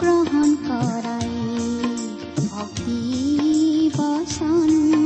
গ্ৰহণ কৰাই ভক্তি বচন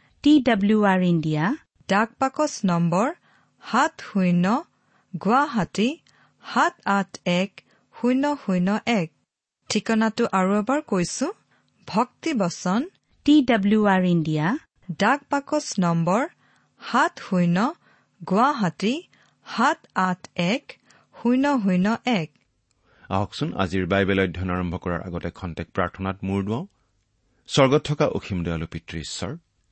টি ডাব্লিউ আৰ ইণ্ডিয়া ডাক বাকচ নম্বৰ সাত শূন্য গুৱাহাটী সাত আঠ এক শূন্য শূন্য এক। ঠিকনাটো আৰু এবাৰ কৈছো ভক্তিবচন টি ডাব্লিউ আৰ ইণ্ডিয়া ডাক বাকচ নম্বৰ সাত শূন্য গুৱাহাটী সাত আঠ এক শূন্য শূন্য এক। আহকচোন আজিৰ বাইবেল অধ্যয়ন আৰম্ভ কৰাৰ আগতে খন্তেক প্ৰাৰ্থনাত মূৰ দুৱাওঁ। স্বৰ্গত থকা অসীম দয়ালু পিতৃ ঈশ্বৰ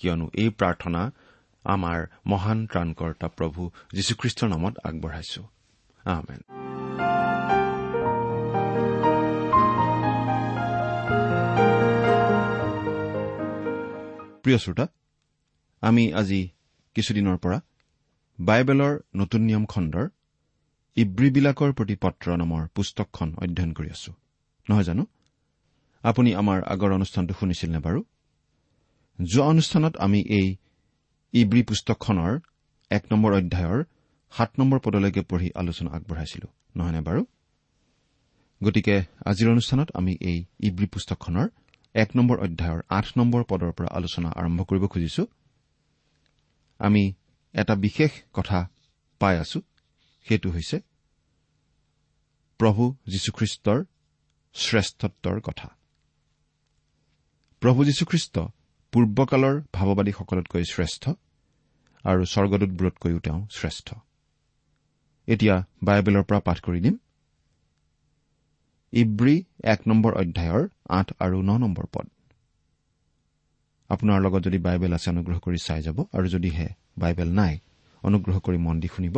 কিয়নো এই প্ৰাৰ্থনা আমাৰ মহান ত্ৰাণকৰ্তা প্ৰভু যীশুখ্ৰীষ্টৰ নামত আগবঢ়াইছো। প্ৰিয় শ্ৰোতা আমি আজি কিছুদিনৰ পৰা বাইবেলৰ নতুন নিয়ম খণ্ডৰ ইব্ৰীবিলাকৰ প্ৰতি পত্ৰ নামৰ পুস্তকখন অধ্যয়ন কৰি আছো। নহয় জানো? আপুনি আমাৰ আগৰ অনুষ্ঠানটো শুনিছিল নে বাৰু? যোৱা অনুষ্ঠানত আমি এই ইব্ৰী পুস্তকখনৰ এক নম্বৰ অধ্যায়ৰ সাত নম্বৰ পদলৈকে পঢ়ি আলোচনা আগবঢ়াইছিলো নহয়নে বাৰু? গতিকে আজিৰ অনুষ্ঠানত আমি এই ইব্ৰী পুস্তকখনৰ এক নম্বৰ অধ্যায়ৰ আঠ নম্বৰ পদৰ পৰা আলোচনা আৰম্ভ কৰিব খুজিছো। আমি এটা বিশেষ কথা পাই আছো সেইটো হৈছে প্ৰভু যীশুখ্ৰীষ্টৰ শ্ৰেষ্ঠত্বৰ কথা। প্ৰভু যীশুখ্ৰীষ্ট পূৰ্বকালৰ ভাৱবাদীসকলতকৈ শ্ৰেষ্ঠ আৰু স্বৰ্গদূতবোৰতকৈও তেওঁ শ্ৰেষ্ঠ। এতিয়া বাইবেলৰ পৰা পাঠ কৰি দিম। ইব্ৰী এক নম্বৰ অধ্যায়ৰ আঠ আৰু ন নম্বৰ পদ। আপোনাৰ লগত যদি বাইবেল আছে অনুগ্ৰহ কৰি চাই যাব আৰু যদিহে বাইবেল নাই অনুগ্ৰহ কৰি মন দি শুনিব।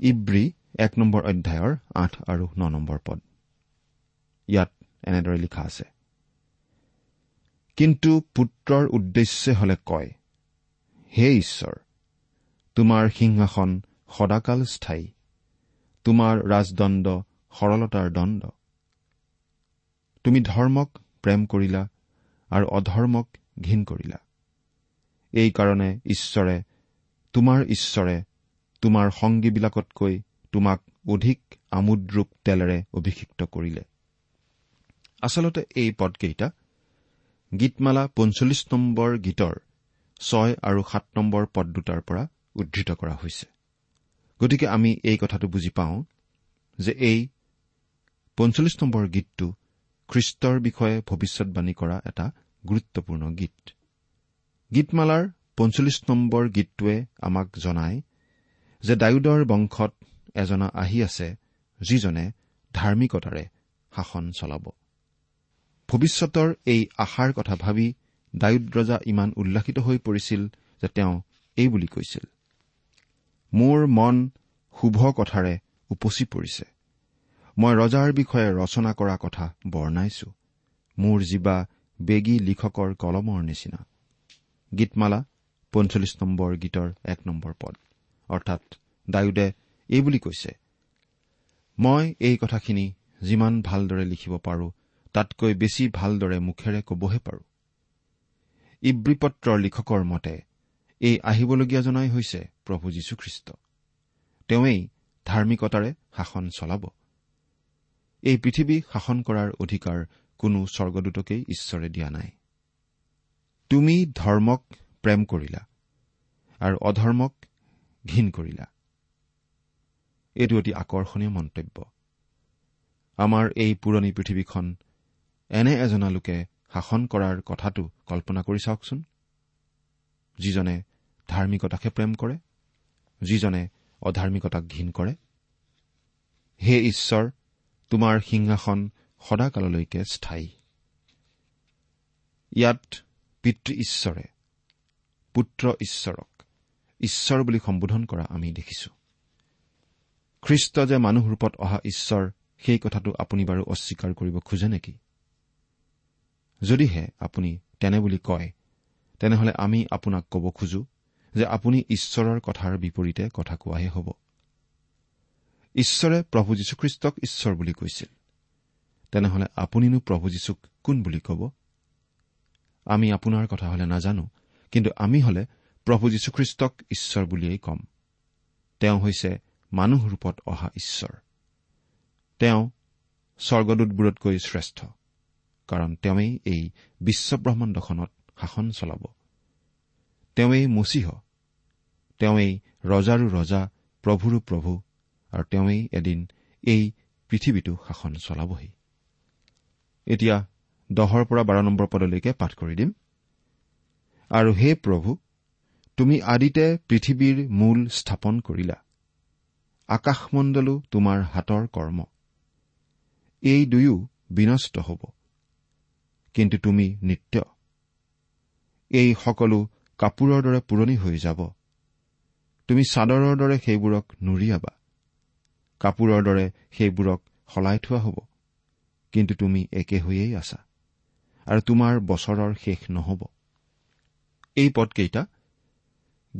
ইব্ৰী এক নম্বৰ অধ্যায়ৰ আঠ আৰু ন নম্বৰ পদ। ইয়াত এনেদৰে লিখা আছে কিন্তু পুত্ৰৰ উদ্দেশ্যে হলে কয় হে ঈশ্বৰ তোমাৰ সিংহাসন সদাকাল স্থায়ী তোমাৰ ৰাজদণ্ড সৰলতাৰ দণ্ড। তুমি ধৰ্মক প্ৰেম কৰিলা আৰু অধৰ্মক ঘীন কৰিলা। এইকাৰণে ঈশ্বৰে তোমাৰ ঈশ্বৰে তোমাৰ সংগীবিলাকতকৈ তোমাক অধিক আমোদৰূপ তেলেৰে অভিষিক্ত কৰিলে। আচলতে এই পদকেইটা গীতমালা পঞ্চল্লিছ নম্বৰ গীতৰ ছয় আৰু সাত নম্বৰ পদ দুটাৰ পৰা উদ্ধৃত কৰা হৈছে। গতিকে আমি এই কথাটো বুজি পাওঁ যে এই পঞ্চল্লিছ নম্বৰ গীতটো খ্ৰীষ্টৰ বিষয়ে ভৱিষ্যৎবাণী কৰা এটা গুৰুত্বপূৰ্ণ গীত। গীতমালাৰ পঞ্চল্লিছ নম্বৰ গীতটোৱে আমাক জনায় যে ডায়ুদৰ বংশত এজনা আহি আছে যিজনে ধাৰ্মিকতাৰে শাসন চলাব। ভৱিষ্যতৰ এই আশাৰ কথা ভাবি ডায়ুদ ৰজা ইমান উল্লাসিত হৈ পৰিছিল যে তেওঁ এই বুলি কৈছিল মোৰ মন শুভ কথাৰে উপচি পৰিছে। মই ৰজাৰ বিষয়ে ৰচনা কৰা কথা বৰ্ণাইছো। মোৰ জীৱা বেগী লিখকৰ কলমৰ নিচিনা। গীতমালা পঞ্চল্লিছ নম্বৰ গীতৰ এক নম্বৰ পদ। অৰ্থাৎ ডায়ুদে এই বুলি কৈছে মই এই কথাখিনি যিমান ভালদৰে লিখিব পাৰো তাতকৈ বেছি ভালদৰে মুখেৰে কবহে পাৰো। ইব্ৰীপত্ৰৰ লিখকৰ মতে এই আহিবলগীয়াজনাই হৈছে প্ৰভু যীশুখ্ৰীষ্ট। তেওঁৱেই ধাৰ্মিকতাৰে শাসন চলাব। এই পৃথিৱী শাসন কৰাৰ অধিকাৰ কোনো স্বৰ্গদূতকেই ঈশ্বৰে দিয়া নাই। তুমি ধৰ্মক প্ৰেম কৰিলা আৰু অধৰ্মক ঘীন কৰিলা। এইটো অতি আকৰ্ষণীয় মন্তব্য। আমাৰ এই পুৰণি পৃথিৱীখন এনে এজনা লোকে শাসন কৰাৰ কথাটো কল্পনা কৰি চাওকচোন। যিজনে ধাৰ্মিকতাকহে প্ৰেম কৰে যিজনে অধাৰ্মিকতাক ঘীন কৰে। হে ঈশ্বৰ তোমাৰ সিংহাসন সদাকাললৈকে স্থায়ী। ইয়াত পিতৃ ঈশ্বৰে পুত্ৰ ঈশ্বৰক ঈশ্বৰ বুলি সম্বোধন কৰা আমি দেখিছো। খ্ৰীষ্ট যে মানুহ ৰূপত অহা ঈশ্বৰ সেই কথাটো আপুনি বাৰু অস্বীকাৰ কৰিব খোজে নেকি? যদিহে আপুনি তেনে বুলি কয় তেনেহলে আমি আপোনাক ক'ব খোজো যে আপুনি ঈশ্বৰৰ কথাৰ বিপৰীতে কথা কোৱাহে হ'ব। ঈশ্বৰে প্ৰভু যীশুখ্ৰীষ্টক ঈশ্বৰ বুলি কৈছিল। তেনেহলে আপুনিনো প্ৰভু যীশুক কোন বুলি ক'ব? আমি আপোনাৰ কথা হলে নাজানো কিন্তু আমি হলে প্ৰভু যীশুখ্ৰীষ্টক ঈশ্বৰ বুলিয়েই ক'ম। তেওঁ হৈছে মানুহ ৰূপত অহা ঈশ্বৰ। তেওঁ স্বৰ্গদূতবোৰতকৈ শ্ৰেষ্ঠ। কাৰণ তেওঁৱেই এই বিশ্বব্ৰহ্মাণ্ডখনত শাসন চলাব। তেওঁৱেই মচিহ তেওঁৱেই ৰজাৰো ৰজা প্ৰভুৰো প্ৰভু আৰু তেওঁৱেই এদিন এই পৃথিৱীটো শাসন চলাবহি। এতিয়া দহৰ পৰা বাৰ নম্বৰ পদলৈকে পাঠ কৰি দিম। আৰু হে প্ৰভু তুমি আদিতে পৃথিৱীৰ মূল স্থাপন কৰিলা। আকাশমণ্ডলো তোমাৰ হাতৰ কৰ্ম। এই দুয়ো বিনষ্ট হ'ব। কিন্তু তুমি নিত্য। এই সকলো কাপোৰৰ দৰে পুৰণি হৈ যাব। তুমি চাদৰৰ দৰে সেইবোৰক নুৰিয়াবা। কাপোৰৰ দৰে সেইবোৰক সলাই থোৱা হ'ব। কিন্তু তুমি একে হৈয়েই আছা। আৰু তোমাৰ বছৰৰ শেষ নহ'ব। এই পদকেইটা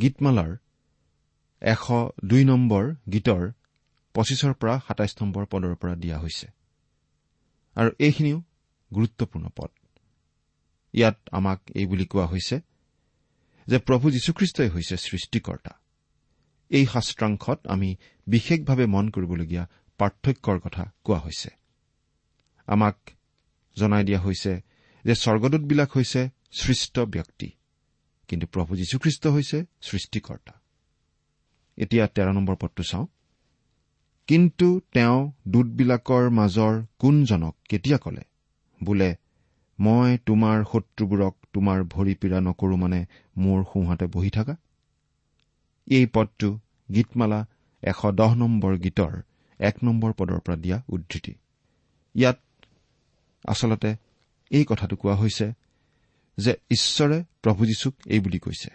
গীতমালাৰ এশ দুই নম্বৰ গীতৰ পঁচিছৰ পৰা সাতাইছ নম্বৰ পদৰ পৰা দিয়া হৈছে। আৰু এইখিনিও গুৰুত্বপূৰ্ণ পদ। ইয়াত আমাক এই বুলি কোৱা হৈছে যে প্ৰভু যীশুখ্ৰীষ্টই হৈছে সৃষ্টিকৰ্তা। এই শাস্ত্ৰাংশত আমি বিশেষভাৱে মন কৰিবলগীয়া পাৰ্থক্যৰ কথা কোৱা হৈছে। আমাক জনাই দিয়া হৈছে যে স্বৰ্গদূতবিলাক হৈছে সৃষ্ট ব্যক্তি কিন্তু প্ৰভু যীশুখ্ৰীষ্ট হৈছে সৃষ্টিকৰ্তা। এতিয়া তেৰ নম্বৰ পদটো চাওঁ। কিন্তু তেওঁ দূতবিলাকৰ মাজৰ কোনজনক কেতিয়া কলে? বোলে মই তোমাৰ শত্ৰুবোৰক তোমাৰ ভৰি পীড়া নকৰো মানে মোৰ সোঁহাতে বহি থাকা? এই পদটো গীতমালা এশ দহ নম্বৰ গীতৰ এক নম্বৰ পদৰ পৰা দিয়া উদ্ধৃতি। ইয়াত আচলতে এই কথাটো কোৱা হৈছে যে ঈশ্বৰে প্ৰভু যীশুক এই বুলি কৈছে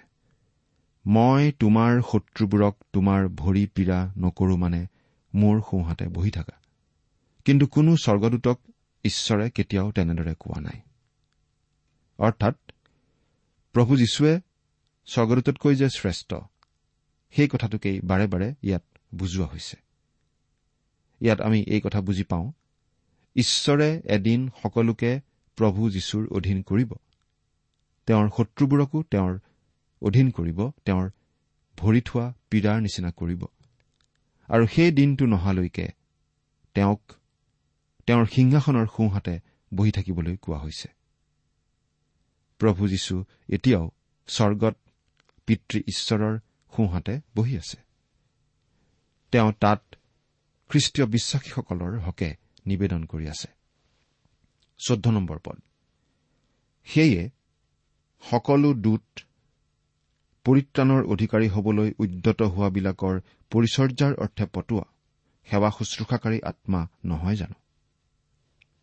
মই তোমাৰ শত্ৰুবোৰক তোমাৰ ভৰি পীড়া নকৰো মানে মোৰ সোঁহাতে বহি থাকা। কিন্তু কোনো স্বৰ্গদূতক ঈশ্বৰে কেতিয়াও তেনেদৰে কোৱা নাই। অৰ্থাৎ প্ৰভু যীশুৱে স্বৰ্গদূততকৈ যে শ্ৰেষ্ঠ সেই কথাটোকেই বাৰে বাৰে ইয়াত বুজোৱা হৈছে। ইয়াত আমি এই কথা বুজি পাওঁ ঈশ্বৰে এদিন সকলোকে প্ৰভু যীশুৰ অধীন কৰিব। তেওঁৰ শত্ৰুবোৰকো তেওঁৰ অধীন কৰিব তেওঁৰ ভৰি থোৱা পীড়াৰ নিচিনা কৰিব। আৰু সেই দিনটো নহালৈকে তেওঁক তেওঁৰ সিংহাসনৰ সোঁহাতে বহি থাকিবলৈ কোৱা হৈছে। প্ৰভু যীশু এতিয়াও স্বৰ্গত পিতৃ ঈশ্বৰৰ সোঁহাতে বহি আছে। তেওঁ তাত খ্ৰীষ্টীয় বিশ্বাসীসকলৰ হকে নিবেদন কৰি আছে। চৈধ্য নম্বৰ পদ। সেয়ে সকলো দূত পৰিত্ৰাণৰ অধিকাৰী হবলৈ উদ্যত হোৱাবিলাকৰ পৰিচৰ্যাৰ অৰ্থে পটোৱা সেৱা শুশ্ৰূষাকাৰী আত্মা নহয় জানো?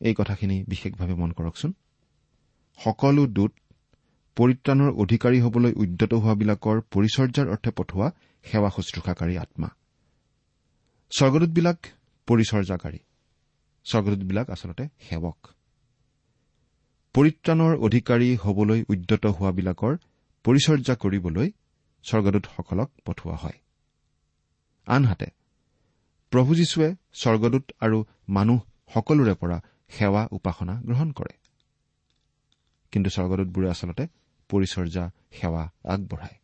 এই কথাখিনি বিশেষভাৱে মন কৰকচোন। সকলো দূত পৰিত্ৰাণৰ অধিকাৰী হবলৈ উদ্যত হোৱাবিলাকৰ পৰিচৰ্যাৰ অৰ্থে পঠোৱা সেৱা শুশ্ৰূষাকাৰী আত্মা। স্বৰ্গদূতবিলাক পৰিচৰ্যাকাৰী। স্বৰ্গদূতবিলাক আচলতে সেৱক। পৰিত্ৰাণৰ অধিকাৰী হবলৈ উদ্যত হোৱাবিলাকৰ পৰিচৰ্যা কৰিবলৈ স্বৰ্গদূতসকলক পঠোৱা হয়। আনহাতে প্ৰভু যীশুৱে স্বৰ্গদূত আৰু মানুহ সকলোৰে পৰা সেৱা উপাসনা গ্ৰহণ কৰে। কিন্তু স্বৰ্গদূতবোৰে আচলতে পৰিচৰ্যা সেৱা আগবঢ়ায়।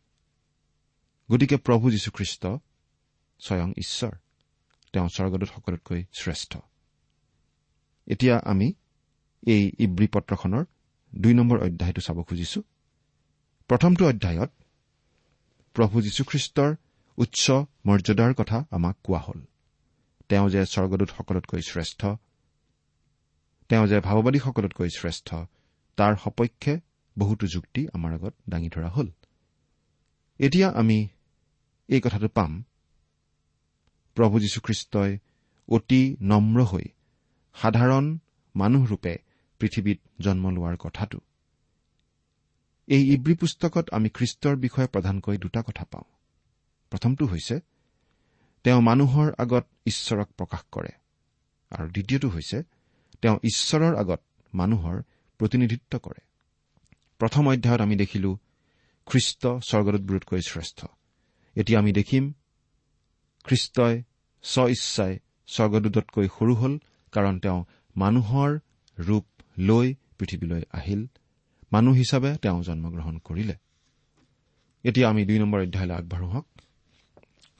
গতিকে প্ৰভু যীশুখ্ৰীষ্ট স্বয়ং ঈশ্বৰ। তেওঁ স্বৰ্গদূতসকলতকৈ শ্ৰেষ্ঠ। এতিয়া আমি এই ইব্ৰী পত্ৰখনৰ দুই নম্বৰ অধ্যায়টো চাব খুজিছো। প্ৰথমটো অধ্যায়ত প্ৰভু যীশুখ্ৰীষ্টৰ উচ্চ মৰ্যাদাৰ কথা আমাক কোৱা হ'ল। তেওঁ যে স্বৰ্গদূতসকলতকৈ শ্ৰেষ্ঠ তেওঁ যে ভাৱবাদীসকলতকৈ শ্ৰেষ্ঠ তাৰ সপক্ষে বহুতো যুক্তি আমাৰ আগত দাঙি ধৰা হ'ল। এতিয়া আমি এই কথাটো পাম। প্ৰভু যীশুখ্ৰীষ্টই অতি নম্ৰ হৈ সাধাৰণ মানুহৰূপে পৃথিৱীত জন্ম লোৱাৰ কথাটো। এই ইব্ৰী পুস্তকত আমি খ্ৰীষ্টৰ বিষয়ে প্ৰধানকৈ দুটা কথা পাওঁ। প্ৰথমটো হৈছে তেওঁ মানুহৰ আগত ঈশ্বৰক প্ৰকাশ কৰে। আৰু দ্বিতীয়টো হৈছে তেওঁ ঈশ্বৰৰ আগত মানুহৰ প্ৰতিনিধিত্ব কৰে। প্ৰথম অধ্যায়ত আমি দেখিলো খ্ৰীষ্ট স্বৰ্গদূতবোৰতকৈ শ্ৰেষ্ঠ। এতিয়া আমি দেখিম খ্ৰীষ্টই স্ব ইচ্ছাই স্বৰ্গদূততকৈ সৰু হ'ল কাৰণ তেওঁ মানুহৰ ৰূপ লৈ পৃথিৱীলৈ আহিল। মানুহ হিচাপে তেওঁ জন্মগ্ৰহণ কৰিলে। এতিয়া আমি দুই নম্বৰ অধ্যায়লৈ আগবাঢ়ো হওক।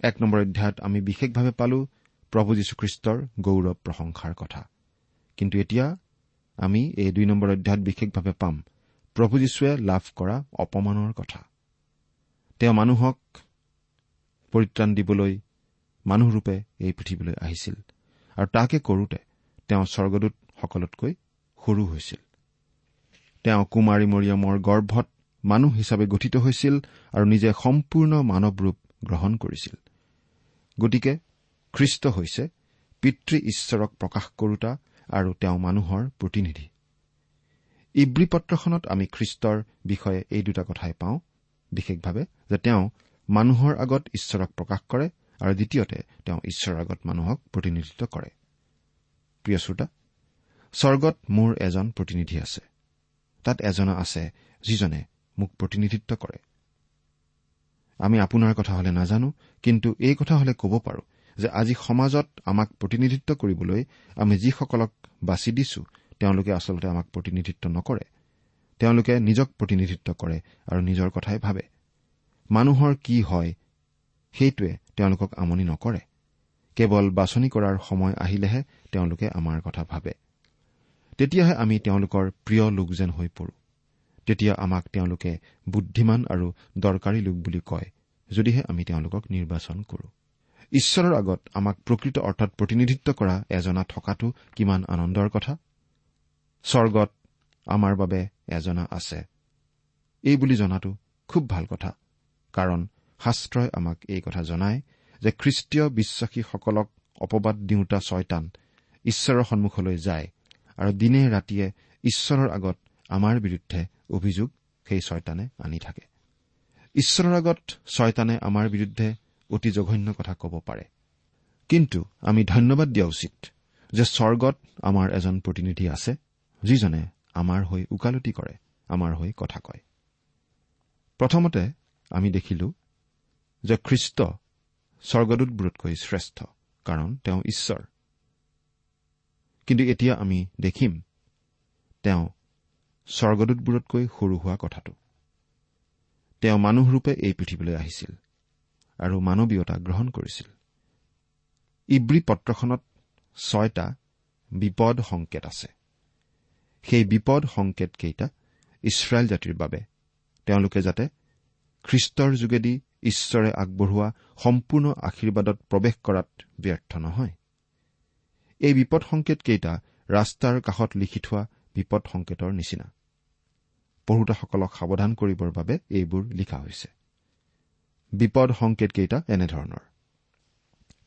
এক নম্বৰ অধ্যায়ত আমি বিশেষভাৱে পালো প্ৰভু যীশুখ্ৰীষ্টৰ গৌৰৱ প্ৰশংসাৰ কথা। কিন্তু এতিয়া আমি এই দুই নম্বৰ অধ্যায়ত বিশেষভাৱে পাম প্ৰভু যীশুৱে লাভ কৰা অপমানৰ কথা। তেওঁ মানুহক পৰিত্ৰাণ দিবলৈ মানুহৰূপে এই পৃথিৱীলৈ আহিছিল আৰু তাকে কৰোতে তেওঁ স্বৰ্গদূতসকলতকৈ সৰু হৈছিল। তেওঁ কুমাৰী মৰিয়মৰ গৰ্ভত মানুহ হিচাপে গঠিত হৈছিল আৰু নিজে সম্পূৰ্ণ মানৱ ৰূপ গ্ৰহণ কৰিছিল। গতিকে খ্ৰীষ্ট হৈছে পিতৃ ঈশ্বৰক প্ৰকাশ কৰোতা আৰু তেওঁ মানুহৰ প্ৰতিনিধি। ইব্ৰী পত্ৰখনত আমি খ্ৰীষ্টৰ বিষয়ে এই দুটা কথাই পাওঁ বিশেষভাৱে যে তেওঁ মানুহৰ আগত ঈশ্বৰক প্ৰকাশ কৰে আৰু দ্বিতীয়তে তেওঁ ঈশ্বৰৰ আগত মানুহক প্ৰতিনিধিত্ব কৰে। প্ৰিয় শ্ৰোতা স্বৰ্গত মোৰ এজন প্ৰতিনিধি আছে। তাত এজনা আছে যিজনে মোক প্ৰতিনিধিত্ব কৰে। আমি আপোনাৰ কথা হলে নাজানো কিন্তু এই কথা হলে ক'ব পাৰো যে আজি সমাজত আমাক প্ৰতিনিধিত্ব কৰিবলৈ আমি যিসকলক বাছি দিছো তেওঁলোকে আচলতে আমাক প্ৰতিনিধিত্ব নকৰে। তেওঁলোকে নিজক প্ৰতিনিধিত্ব কৰে আৰু নিজৰ কথাই ভাবে। মানুহৰ কি হয় সেইটোৱে তেওঁলোকক আমনি নকৰে। কেৱল বাছনি কৰাৰ সময় আহিলেহে তেওঁলোকে আমাৰ কথা ভাবে। তেতিয়াহে আমি তেওঁলোকৰ প্ৰিয় লোক যেন হৈ পৰো। তেতিয়া আমাক তেওঁলোকে বুদ্ধিমান আৰু দৰকাৰী লোক বুলি কয় যদিহে আমি তেওঁলোকক নিৰ্বাচন কৰো। ঈশ্বৰৰ আগত আমাক প্ৰকৃত অৰ্থত প্ৰতিনিধিত্ব কৰা এজনা থকাটো কিমান আনন্দৰ কথা? স্বৰ্গত আমাৰ বাবে এজনা আছে। এই বুলি জনাটো খুব ভাল কথা কাৰণ শাস্ত্ৰই আমাক এই কথা জনায় যে খ্ৰীষ্টীয় বিশ্বাসীসকলক অপবাদ দিওঁতা ছয়তান ঈশ্বৰৰ সন্মুখলৈ যায় আৰু দিনে ৰাতিয়ে ঈশ্বৰৰ আগত আমাৰ বিৰুদ্ধে অভিযোগ সেই ছয়তানে আনি থাকে। ঈশ্বৰৰ আগত ছয়তানে আমাৰ বিৰুদ্ধে অতি জঘন্য কথা ক'ব পাৰে। কিন্তু আমি ধন্যবাদ দিয়া উচিত যে স্বৰ্গত আমাৰ এজন প্ৰতিনিধি আছে। যিজনে আমাৰ হৈ ওকালতি কৰে আমাৰ হৈ কথা কয়। প্ৰথমতে আমি দেখিলো যে খ্ৰীষ্ট স্বৰ্গদূতবোৰতকৈ শ্ৰেষ্ঠ কাৰণ তেওঁ ঈশ্বৰ। কিন্তু এতিয়া আমি দেখিম তেওঁ স্বৰ্গদূতবোৰতকৈ সৰু হোৱা কথাটো। তেওঁ মানুহৰূপে এই পৃথিৱীলৈ আহিছিল আৰু মানৱীয়তা গ্ৰহণ কৰিছিল। ইব্ৰী পত্ৰখনত ছয়টা বিপদ সংকেত আছে। সেই বিপদ সংকেতকেইটা ইছৰাইল জাতিৰ বাবে। তেওঁলোকে যাতে খ্ৰীষ্টৰ যোগেদি ঈশ্বৰে আগবঢ়োৱা সম্পূৰ্ণ আশীৰ্বাদত প্ৰৱেশ কৰাত ব্যৰ্থ নহয়। এই বিপদ সংকেতকেইটা ৰাস্তাৰ কাষত লিখি থোৱা বিপদ সংকেতৰ নিচিনা। পঢ়োতাসকলক সাৱধান কৰিবৰ বাবে এইবোৰ লিখা হৈছে। বিপদ সংকেতকেইটা এনেধৰণৰ।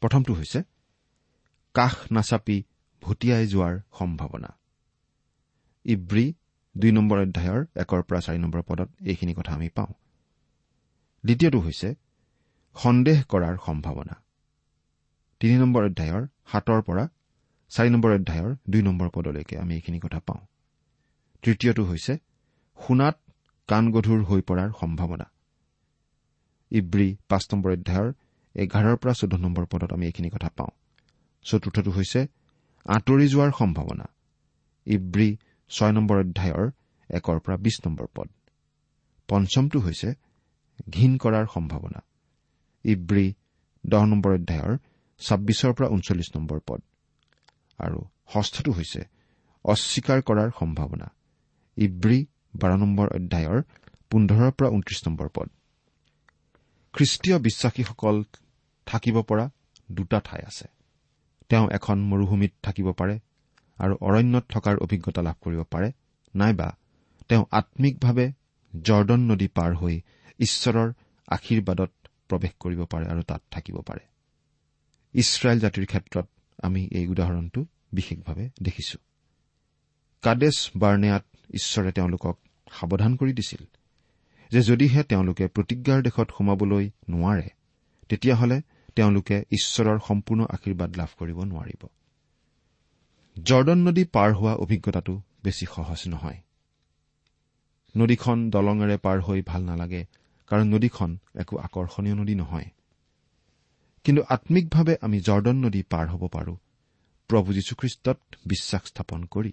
প্ৰথমটো হৈছে কাষ নাচাপি ভটিয়াই যোৱাৰ সম্ভাৱনা। ইব্ৰী দুই নম্বৰ অধ্যায়ৰ একৰ পৰা চাৰি নম্বৰ পদত এইখিনি কথা আমি পাওঁ। দ্বিতীয়টো হৈছে সন্দেহ কৰাৰ সম্ভাৱনা। তিনি নম্বৰ অধ্যায়ৰ সাতৰ পৰা চাৰি নম্বৰ অধ্যায়ৰ দুই নম্বৰ পদলৈকে আমি এইখিনি কথা পাওঁ। তৃতীয়টো হৈছে শুনাত কাণগধুৰ হৈ পৰাৰ সম্ভাৱনা। ইব্ৰী পাঁচ নম্বৰ অধ্যায়ৰ এঘাৰৰ পৰা চৈধ্য নম্বৰ পদত আমি এইখিনি কথা পাওঁ। চতুৰ্থটো হৈছে আঁতৰি যোৱাৰ সম্ভাৱনা। ইব্ৰী ছয় নম্বৰ অধ্যায়ৰ একৰ পৰা বিশ নম্বৰ পদ। পঞ্চমটো হৈছে ঘীন কৰাৰ সম্ভাৱনা। ইব্ৰী দহ নম্বৰ অধ্যায়ৰ ছাব্বিছৰ পৰা ঊনচল্লিছ নম্বৰ পদ। আৰু ষষ্ঠটো হৈছে অস্বীকাৰ কৰাৰ সম্ভাৱনা। ইব্ৰী বাৰ নম্বৰ অধ্যায়ৰ পোন্ধৰৰ পৰা ঊনত্ৰিশ নম্বৰ পদ। খ্ৰীষ্টীয় বিশ্বাসীসকল থাকিব পৰা দুটা ঠাই আছে। তেওঁ এখন মৰুভূমিত থাকিব পাৰে আৰু অৰণ্যত থকাৰ অভিজ্ঞতা লাভ কৰিব পাৰে। নাইবা তেওঁ আম্মিকভাৱে জৰ্দন নদী পাৰ হৈ ঈশ্বৰৰ আশীৰ্বাদত প্ৰৱেশ কৰিব পাৰে আৰু তাত থাকিব পাৰে। ইছৰাইল জাতিৰ ক্ষেত্ৰত আমি এই উদাহৰণটো বিশেষভাৱে দেখিছো। কাদেশ বাৰ্নেয়াত ঈশ্বৰে তেওঁলোকক সাৱধান কৰি দিছিল যে যদিহে তেওঁলোকে প্ৰতিজ্ঞাৰ দেশত সোমাবলৈ নোৱাৰে তেতিয়াহ'লে তেওঁলোকে ঈশ্বৰৰ সম্পূৰ্ণ আশীৰ্বাদ লাভ কৰিব নোৱাৰিব। জৰ্দন নদী পাৰ হোৱা অভিজ্ঞতাটো বেছি সহজ নহয়। নদীখন দলঙেৰে পাৰ হৈ ভাল নালাগে কাৰণ নদীখন একো আকৰ্ষণীয় নদী নহয়। কিন্তু আম্মিকভাৱে আমি জৰ্দন নদী পাৰ হ'ব পাৰো। প্ৰভু যীশুখ্ৰীষ্টত বিশ্বাস স্থাপন কৰি।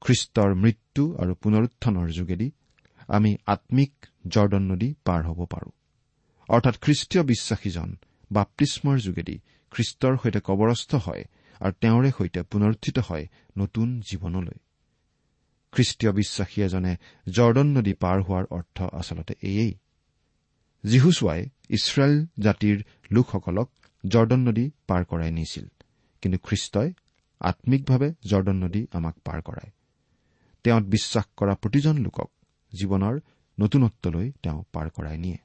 খ্ৰীষ্টৰ মৃত্যু আৰু পুনৰুত্থানৰ যোগেদি আমি আম্মিক জৰ্দন নদী পাৰ হ'ব পাৰো। অৰ্থাৎ খ্ৰীষ্টীয় বিশ্বাসীজন বাপ্তিস্মৰ যোগেদি খ্ৰীষ্টৰ সৈতে কবৰস্থ হয় আৰু তেওঁৰে সৈতে পুনৰুত্থিত হয় নতুন জীৱনলৈ। খ্ৰীষ্টীয় বিশ্বাসী এজনে জৰ্দন নদী পাৰ হোৱাৰ অৰ্থ আচলতে এয়েই। যীহুচুৱাই ইছৰাইল জাতিৰ লোকসকলক জৰ্দন নদী পাৰ কৰাই নিছিল কিন্তু খ্ৰীষ্টই আম্মিকভাৱে জৰ্দন নদী আমাক পাৰ কৰায় তেওঁত বিশ্বাস কৰা প্ৰতিজন লোকক জীৱনৰ নতুনত্বলৈ তেওঁ পাৰ কৰাই নিয়ে।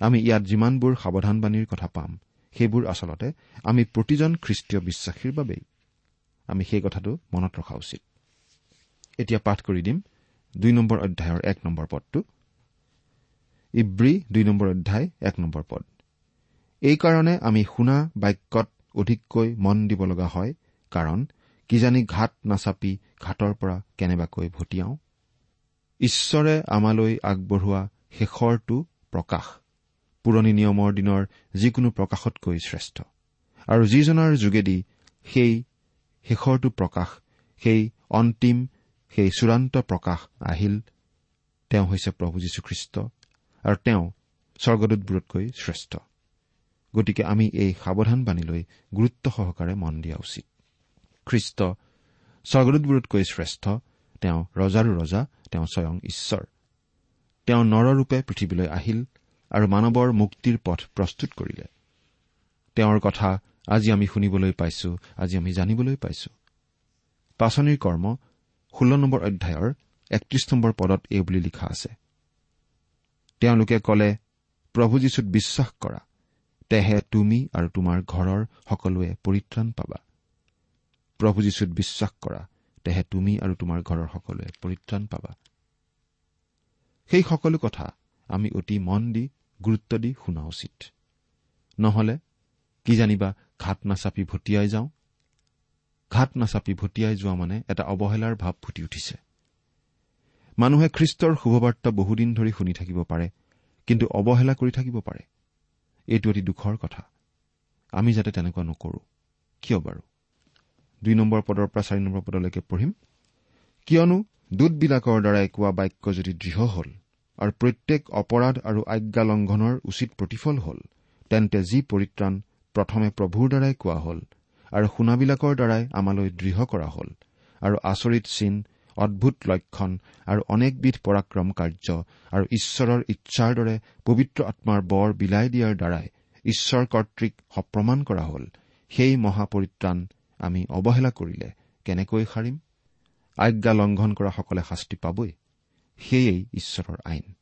আমি ইয়াত যিমানবোৰ সাৱধানবাণীৰ কথা পাম সেইবোৰ আচলতে আমি প্ৰতিজন খ্ৰীষ্টীয় বিশ্বাসীৰ বাবেই। আমি সেই কথাটো মনত ৰখা উচিত। এতিয়া পাঠ কৰি দিম দুই নম্বৰ অধ্যায়ৰ এক নম্বৰ পদটো। ইব্ৰী দুই নম্বৰ অধ্যায় এক নম্বৰ পদ। এইকাৰণে আমি শুনা বাক্যত অধিককৈ মন দিব লগা হয় কাৰণ কিজানি ঘাট নাচাপি ঘাটৰ পৰা কেনেবাকৈ ভটিয়াওঁ ঈশ্বৰে আমালৈ আগবঢ়োৱা শেষৰটো প্ৰকাশ। পুৰণি নিয়মৰ দিনৰ যিকোনো প্ৰকাশতকৈ শ্ৰেষ্ঠ। আৰু যিজনাৰ যোগেদি সেই শেষৰটো প্ৰকাশ সেই অন্তিম সেই চূড়ান্ত প্ৰকাশ আহিল তেওঁ হৈছে প্ৰভু যীশুখ্ৰীষ্ট আৰু তেওঁ স্বৰ্গদূতবোৰতকৈ শ্ৰেষ্ঠ। গতিকে আমি এই সাৱধানবাণীলৈ গুৰুত্ব সহকাৰে মন দিয়া উচিত। খ্ৰীষ্ট স্বৰ্গদূতবোৰতকৈ শ্ৰেষ্ঠ তেওঁ ৰজাৰো ৰজা তেওঁ স্বয়ং ঈশ্বৰ। তেওঁ নৰৰূপে পৃথিৱীলৈ আহিল আৰু মানৱৰ মুক্তিৰ পথ প্ৰস্তুত কৰিলে। তেওঁৰ কথা আজি আমি শুনিবলৈ পাইছো আজি আমি জানিবলৈ পাইছো। পাচনিৰ কৰ্ম ষোল্ল নম্বৰ অধ্যায়ৰ একত্ৰিশ নম্বৰ পদত এই বুলি লিখা আছে। তেওঁলোকে কলে প্ৰভু যীশুত বিশ্বাস কৰা। তেহে তুমি আৰু তোমাৰ ঘৰৰ সকলোৱে পৰিত্ৰাণ পাবা। প্ৰভু যীশুত বিশ্বাস কৰা। তেহে তুমি আৰু তোমাৰ ঘৰৰ সকলোৱে পৰিত্ৰাণ পাবা। সেই সকলো কথা আমি অতি মন দি গুৰুত্ব দি শুনা উচিত। নহলে কি জানিবা ঘাট নাচাপি ভটিয়াই যাওঁ। ঘাট নাচাপি ভটিয়াই যোৱা মানে এটা অৱহেলাৰ ভাৱ ফুটি উঠিছে। মানুহে খ্ৰীষ্টৰ শুভবাৰ্তা বহুদিন ধৰি শুনি থাকিব পাৰে কিন্তু অৱহেলা কৰি থাকিব পাৰে। এইটো অতি দুখৰ কথা। আমি যাতে তেনেকুৱা নকৰো। কিয় বাৰু? দুই নম্বৰ পদৰ পৰা চাৰি নম্বৰ পদলৈকে পঢ়িম। কিয়নো দূতবিলাকৰ দ্বাৰাই কোৱা বাক্য যদি দৃঢ় হ'ল আৰু প্ৰত্যেক অপৰাধ আৰু আজ্ঞা লংঘনৰ উচিত প্ৰতিফল হ'ল। তেন্তে যি পৰিত্ৰাণ প্ৰথমে প্ৰভুৰ দ্বাৰাই কোৱা হ'ল আৰু শুনাবিলাকৰ দ্বাৰাই আমালৈ দৃঢ় কৰা হ'ল আৰু আচৰিত চিন অদ্ভুত লক্ষণ আৰু অনেকবিধ পৰাক্ৰম কাৰ্য আৰু ঈশ্বৰৰ ইচ্ছাৰ দৰে পবিত্ৰ আত্মাৰ বৰ বিলাই দিয়াৰ দ্বাৰাই ঈশ্বৰ কৰ্তৃক সপ্ৰমাণ কৰা হ'ল সেই মহাপৰিত্ৰাণ আমি অৱহেলা কৰিলে কেনেকৈ সাৰিম? আজ্ঞা লংঘন কৰাসকলে শাস্তি পাবই। সেয়েই ঈশ্বৰৰ আইন।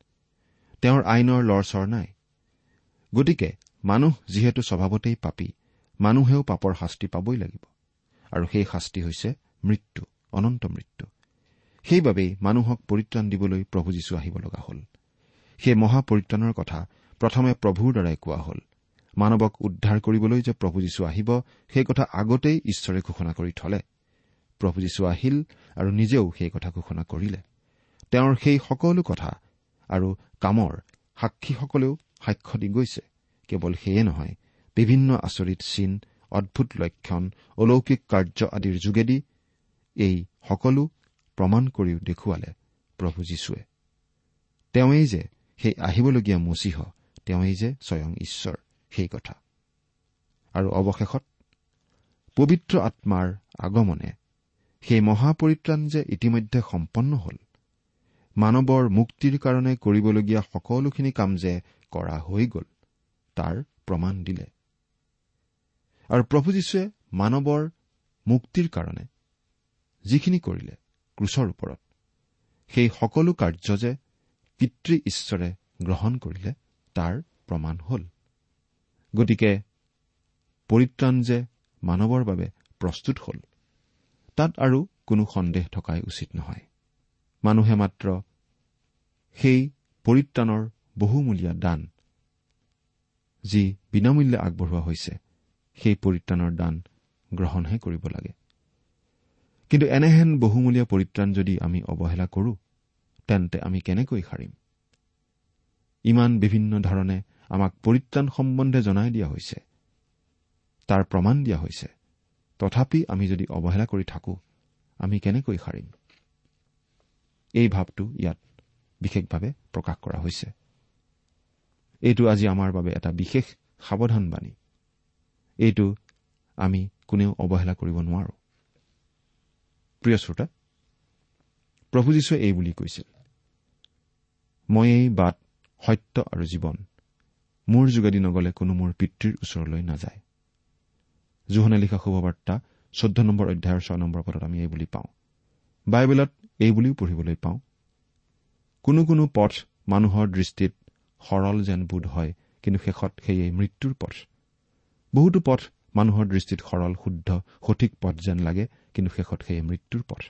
তেওঁৰ আইনৰ লৰচৰ নাই। গতিকে মানুহ যিহেতু স্বভাৱতেই পাপী মানুহেও পাপৰ শাস্তি পাবই লাগিব। আৰু সেই শাস্তি হৈছে মৃত্যু অনন্ত মৃত্যু। সেইবাবেই মানুহক পৰিত্ৰাণ দিবলৈ প্ৰভু যীশু আহিব লগা হ'ল। সেই মহাপৰিত্ৰাণৰ কথা প্ৰথমে প্ৰভুৰ দ্বাৰাই কোৱা হ'ল। মানৱক উদ্ধাৰ কৰিবলৈ যে প্ৰভু যীশু আহিব সেই কথা আগতেই ঈশ্বৰে ঘোষণা কৰি থলে। প্ৰভু যীশু আহিল আৰু নিজেও সেই কথা ঘোষণা কৰিলে। তেওঁৰ সেই সকলো কথা আৰু কামৰ সাক্ষীসকলেও সাক্ষ্য দি গৈছে। কেৱল সেয়ে নহয় বিভিন্ন আচৰিত চিন অদ্ভুত লক্ষণ অলৌকিক কাৰ্য আদিৰ যোগেদি এই সকলো প্ৰমাণ কৰিও দেখুৱালে প্ৰভু যীশুৱে। তেওঁৱেই যে সেই আহিবলগীয়া মচীহ তেওঁৱেই যে স্বয়ং ঈশ্বৰ সেই কথা। আৰু অৱশেষত পবিত্ৰ আত্মাৰ আগমনে সেই মহাপৰিত্ৰাণ যে ইতিমধ্যে সম্পন্ন হ'ল মানৱৰ মুক্তিৰ কাৰণে কৰিবলগীয়া সকলোখিনি কাম যে কৰা হৈ গ'ল তাৰ প্ৰমাণ দিলে। আৰু প্ৰভু যীশুৱে মানৱৰ মুক্তিৰ কাৰণে যিখিনি কৰিলে ক্ৰুচৰ ওপৰত সেই সকলো কাৰ্য যে পিতৃ ঈশ্বৰে গ্ৰহণ কৰিলে তাৰ প্ৰমাণ হ'ল। গতিকে পৰিত্ৰাণ যে মানৱৰ বাবে প্ৰস্তুত হ'ল তাত আৰু কোনো সন্দেহ থকাই উচিত নহয়। মানুহে মাত্ৰ সেই পৰিত্ৰাণৰ বহুমূলীয়া দান যি বিনামূল্যে আগবঢ়োৱা হৈছে সেই পৰিত্ৰাণৰ দান গ্ৰহণহে কৰিব লাগে। কিন্তু এনেহেন বহুমূলীয়া পৰিত্ৰাণ যদি আমি অৱহেলা কৰো তেন্তে আমি কেনেকৈ সাৰিম? ইমান বিভিন্ন ধৰণে আমাক পৰিত্ৰাণ সম্বন্ধে জনাই দিয়া হৈছে তাৰ প্ৰমাণ দিয়া হৈছে। তথাপি আমি যদি অৱহেলা কৰি থাকো আমি কেনেকৈ সাৰিম? এই ভাৱটো ইয়াত বিশেষভাৱে প্ৰকাশ কৰা হৈছে। এইটো আজি আমাৰ বাবে এটা বিশেষ সাৱধানবাণী এইটো আমি কোনেও অৱহেলা কৰিব নোৱাৰো। প্ৰিয় শ্ৰোতা প্ৰভু যীশুৱে এই বুলি কৈছিল মই এই বাট সত্য আৰু জীৱন মোৰ যোগেদি নগলে কোনো মোৰ পিতৃৰ ওচৰলৈ নাযায়। জোহনে লিখা শুভবাৰ্তা চৈধ্য নম্বৰ অধ্যায়ৰ ছয় নম্বৰ পদত আমি এই বুলি পাওঁ। বাইবেলত এই বুলিও পঢ়িবলৈ পাওঁ। কোনো কোনো পথ মানুহৰ দৃষ্টিত সৰল যেন বোধ হয় কিন্তু শেষত সেয়ে মৃত্যুৰ পথ। বহুতো পথ মানুহৰ দৃষ্টিত সৰল শুদ্ধ সঠিক পথ যেন লাগে কিন্তু শেষত সেয়ে মৃত্যুৰ পথ।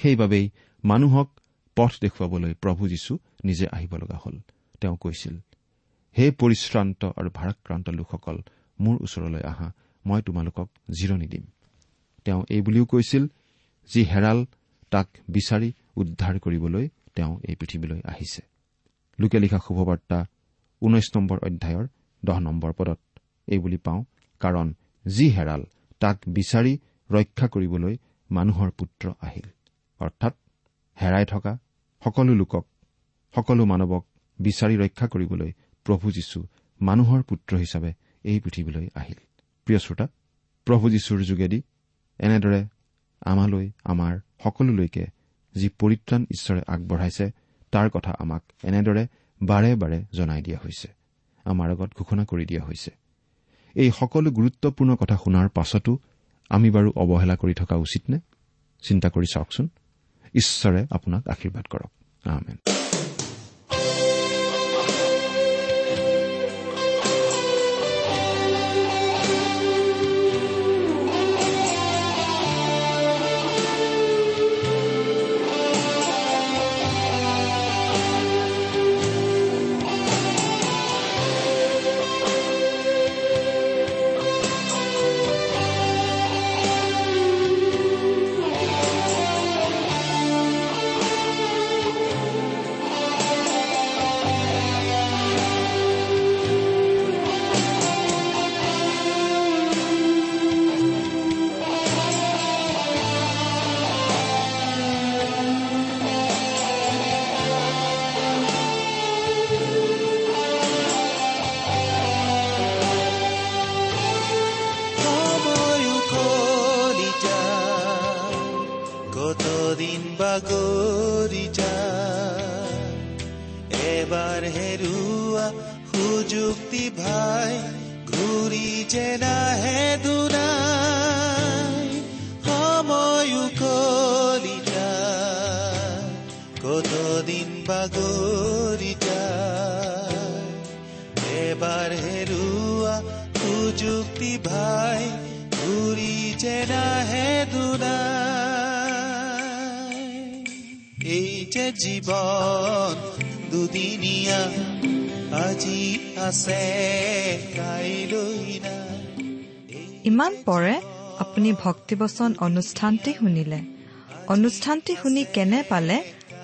সেইবাবেই মানুহক পথ দেখুৱাবলৈ প্ৰভু যীশু নিজে আহিব লগা হ'ল। তেওঁ কৈছিল হে পৰিশ্ৰান্ত আৰু ভাৰাক্ৰান্ত লোকসকল মোৰ ওচৰলৈ আহা মই তোমালোকক জিৰণি দিম। তেওঁ এই বুলিও কৈছিল যি হেৰাল তাক বিচাৰি উদ্ধাৰ কৰিবলৈ তেওঁ এই পৃথিৱীলৈ আহিছে। লোকে লিখা শুভবাৰ্তা ঊনৈশ নম্বৰ অধ্যায়ৰ দহ নম্বৰ পদত। এই বুলি পাওঁ কাৰণ যি হেৰাল তাক বিচাৰি ৰক্ষা কৰিবলৈ মানুহৰ পুত্ৰ আহিল। অৰ্থাৎ হেৰাই থকা সকলো লোকক সকলো মানৱক বিচাৰি ৰক্ষা কৰিবলৈ প্ৰভু যীশু মানুহৰ পুত্ৰ হিচাপে এই পৃথিৱীলৈ আহিল। প্ৰিয় শ্ৰোতা প্ৰভু যীশুৰ যোগেদি এনেদৰে আমালৈ আমাৰ সকলোলৈকে যি পৰিত্ৰাণ ঈশ্বৰে আগবঢ়াইছে তাৰ কথা আমাক এনেদৰে বাৰে বাৰে জনাই দিয়া হৈছে আমাৰ আগত ঘোষণা কৰি দিয়া হৈছে। এই সকলো গুৰুত্বপূৰ্ণ কথা শুনাৰ পাছতো আমি বাৰু অৱহেলা কৰি থকা উচিত নে? চিন্তা কৰি চাওকচোন। ঈশ্বৰে আপোনাক আশীৰ্বাদ কৰক। কতদিন যায় এবাৰ হেৰুৱা সুযুক্তি ভাই ঘূৰি যে নাহে দুনাই এই যে জীৱন দুদিনীয়া আজি আছে কাইলৈ নাই ইমান পৰে আপুনি ভক্তিবচন অনুষ্ঠানটি শুনিলে। অনুষ্ঠানটি শুনি কেনে পালে?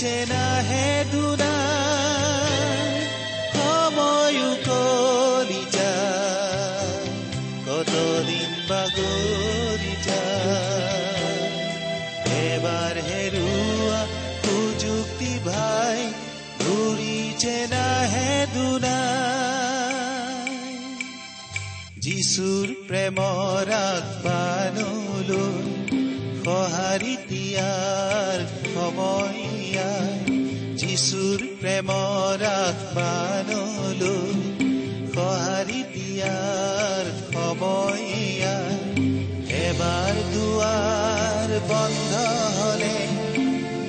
ঘূৰি যে নাহে দুনাই সময় উকলি যায় কতদিন বাগৰি যায় এবাৰ হেৰুৱা সুযুক্তি ভাই ঘূৰি যে নাহে দুনাই যিচুৰ প্ৰেমৰ আগবানলৈ সঁহাৰি দিয়াৰ সময় যিচুৰ প্ৰেমৰ আগবানলৈ সঁহাৰি দিয়াৰ সময় এবাৰ দুৱাৰ বন্ধ হলে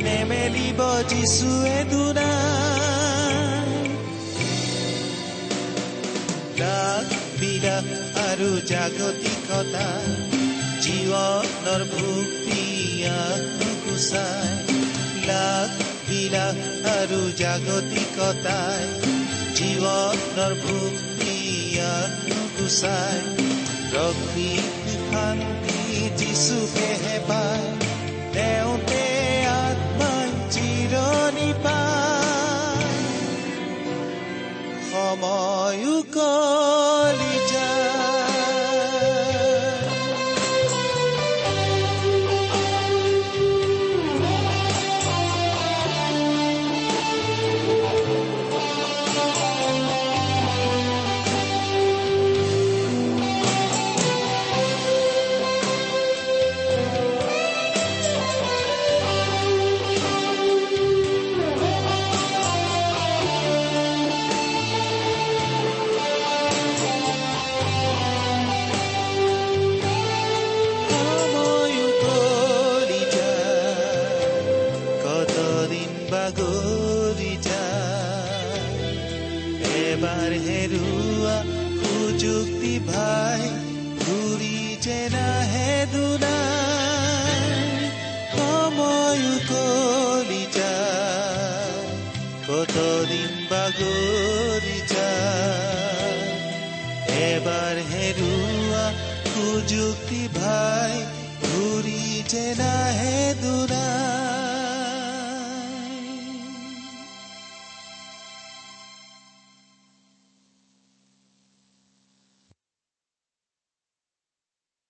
নেমেলিব যিচুৱে দুনাই লাখ বিলাস আৰু জাগতিকতা জীৱনৰ ভুক্তি গুচাই লাখ বিলাস আৰু জাগতিকতাই জীৱনৰ ভুক্তি গুচাই প্ৰকৃতি শান্তি যিচুকেহে পায় তেওঁতে আত্মাই চিৰণি পায়। সময় উকলি